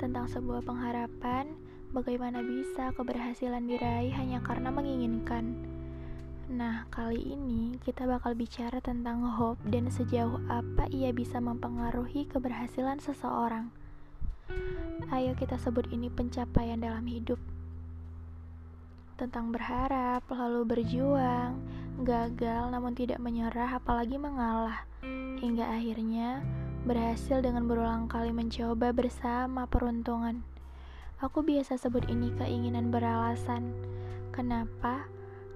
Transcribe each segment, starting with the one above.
tentang sebuah pengharapan, bagaimana bisa keberhasilan diraih hanya karena menginginkan. Nah, kali ini kita bakal bicara tentang hope dan sejauh apa ia bisa mempengaruhi keberhasilan seseorang. Ayo kita sebut ini pencapaian dalam hidup. Tentang berharap, lalu berjuang, gagal namun tidak menyerah apalagi mengalah, hingga akhirnya berhasil dengan berulang kali mencoba bersama peruntungan. Aku biasa sebut ini keinginan beralasan. Kenapa?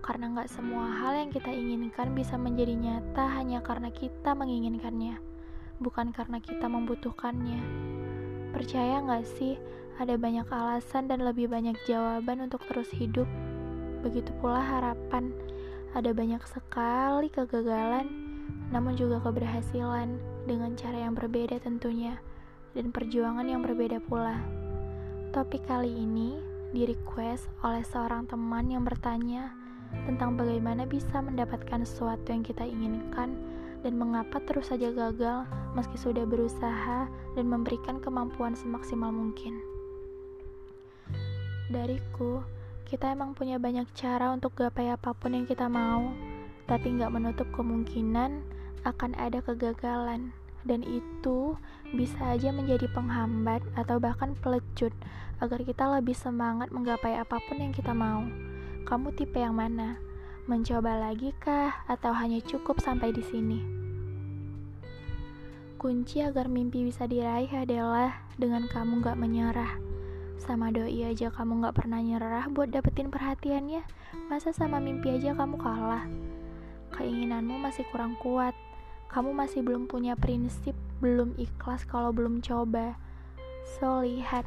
Karena nggak semua hal yang kita inginkan bisa menjadi nyata hanya karena kita menginginkannya, bukan karena kita membutuhkannya. Percaya nggak sih, ada banyak alasan dan lebih banyak jawaban untuk terus hidup. Begitu pula harapan, ada banyak sekali kegagalan, namun juga keberhasilan dengan cara yang berbeda tentunya, dan perjuangan yang berbeda pula. Topik kali ini di request oleh seorang teman yang bertanya tentang bagaimana bisa mendapatkan sesuatu yang kita inginkan dan mengapa terus saja gagal meski sudah berusaha dan memberikan kemampuan semaksimal mungkin. Dariku, kita emang punya banyak cara untuk gapai apa pun yang kita mau, tapi nggak menutup kemungkinan akan ada kegagalan, dan itu bisa aja menjadi penghambat atau bahkan pelecut agar kita lebih semangat menggapai apa pun yang kita mau. Kamu tipe yang mana? Mencoba lagi kah atau hanya cukup sampai di sini? Kunci agar mimpi bisa diraih adalah dengan kamu gak menyerah. Sama doi aja kamu gak pernah nyerah buat dapetin perhatiannya. Masa sama mimpi aja kamu kalah? Keinginanmu masih kurang kuat. Kamu masih belum punya prinsip, belum ikhlas kalau belum coba. So, lihat,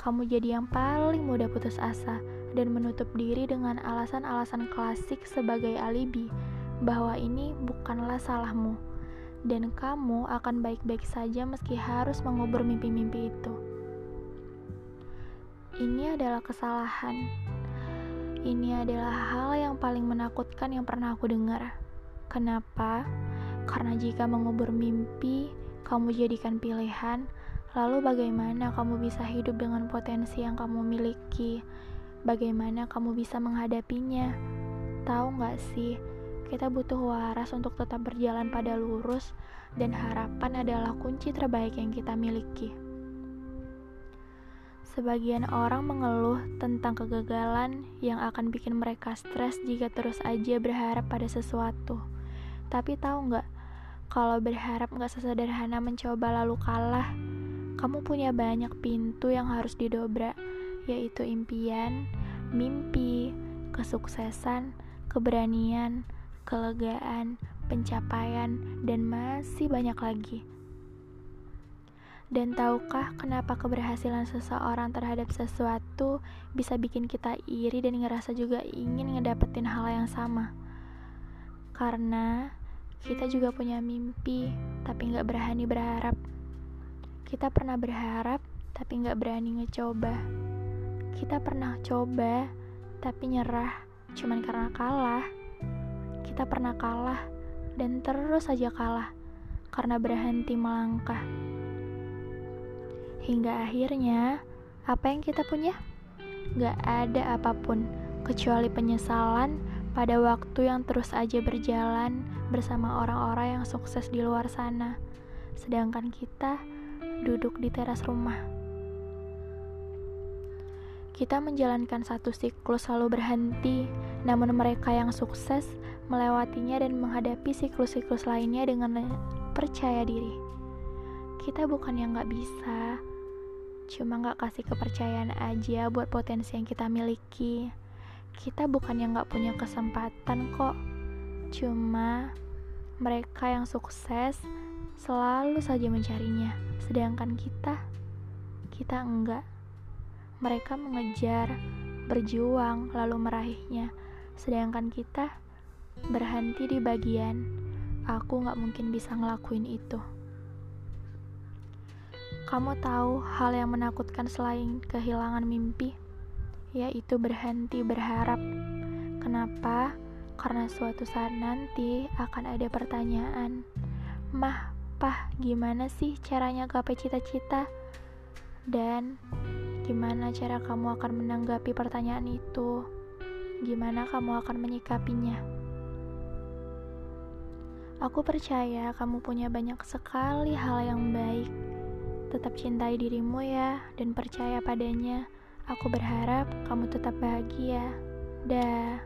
kamu jadi yang paling mudah putus asa dan menutup diri dengan alasan-alasan klasik sebagai alibi bahwa ini bukanlah salahmu dan kamu akan baik-baik saja meski harus mengubur mimpi-mimpi itu. Ini adalah kesalahan. Ini adalah hal yang paling menakutkan yang pernah aku dengar. Kenapa? Karena jika mengubur mimpi, kamu jadikan pilihan, lalu bagaimana kamu bisa hidup dengan potensi yang kamu miliki? Bagaimana kamu bisa menghadapinya? Tahu nggak sih, kita butuh waras untuk tetap berjalan pada lurus, dan harapan adalah kunci terbaik yang kita miliki. Sebagian orang mengeluh tentang kegagalan yang akan bikin mereka stres jika terus aja berharap pada sesuatu. Tapi tahu nggak, kalau berharap nggak sesederhana mencoba lalu kalah, kamu punya banyak pintu yang harus didobrak yaitu impian, mimpi, kesuksesan, keberanian, kelegaan, pencapaian, dan masih banyak lagi. Dan tahukah kenapa keberhasilan seseorang terhadap sesuatu bisa bikin kita iri dan ngerasa juga ingin ngedapetin hal yang sama? Karena kita juga punya mimpi, tapi nggak berani berharap. Kita pernah berharap, tapi nggak berani ngecoba. Kita pernah coba, tapi nyerah cuman karena kalah. Kita pernah kalah dan terus saja kalah karena berhenti melangkah. Hingga akhirnya, apa yang kita punya? Gak ada apa pun kecuali penyesalan pada waktu yang terus aja berjalan bersama orang-orang yang sukses di luar sana, sedangkan kita duduk di teras rumah. Kita menjalankan satu siklus lalu berhenti, namun mereka yang sukses melewatinya dan menghadapi siklus-siklus lainnya dengan percaya diri. Kita bukan yang gak bisa, cuma gak kasih kepercayaan aja buat potensi yang kita miliki. Kita bukan yang gak punya kesempatan kok, cuma mereka yang sukses selalu saja mencarinya, sedangkan kita, kita enggak. Mereka mengejar, berjuang, lalu meraihnya, sedangkan kita berhenti di bagian aku gak mungkin bisa ngelakuin itu. Kamu tahu hal yang menakutkan selain kehilangan mimpi, yaitu berhenti berharap. Kenapa? Karena suatu saat nanti akan ada pertanyaan, "Mah, Pah, gimana sih caranya gapai cita-cita?" Dan Gimana cara kamu akan menanggapi pertanyaan itu? Gimana kamu akan menyikapinya? Aku percaya kamu punya banyak sekali hal yang baik. Tetap cintai dirimu ya, dan percaya padanya. Aku berharap kamu tetap bahagia. Dah.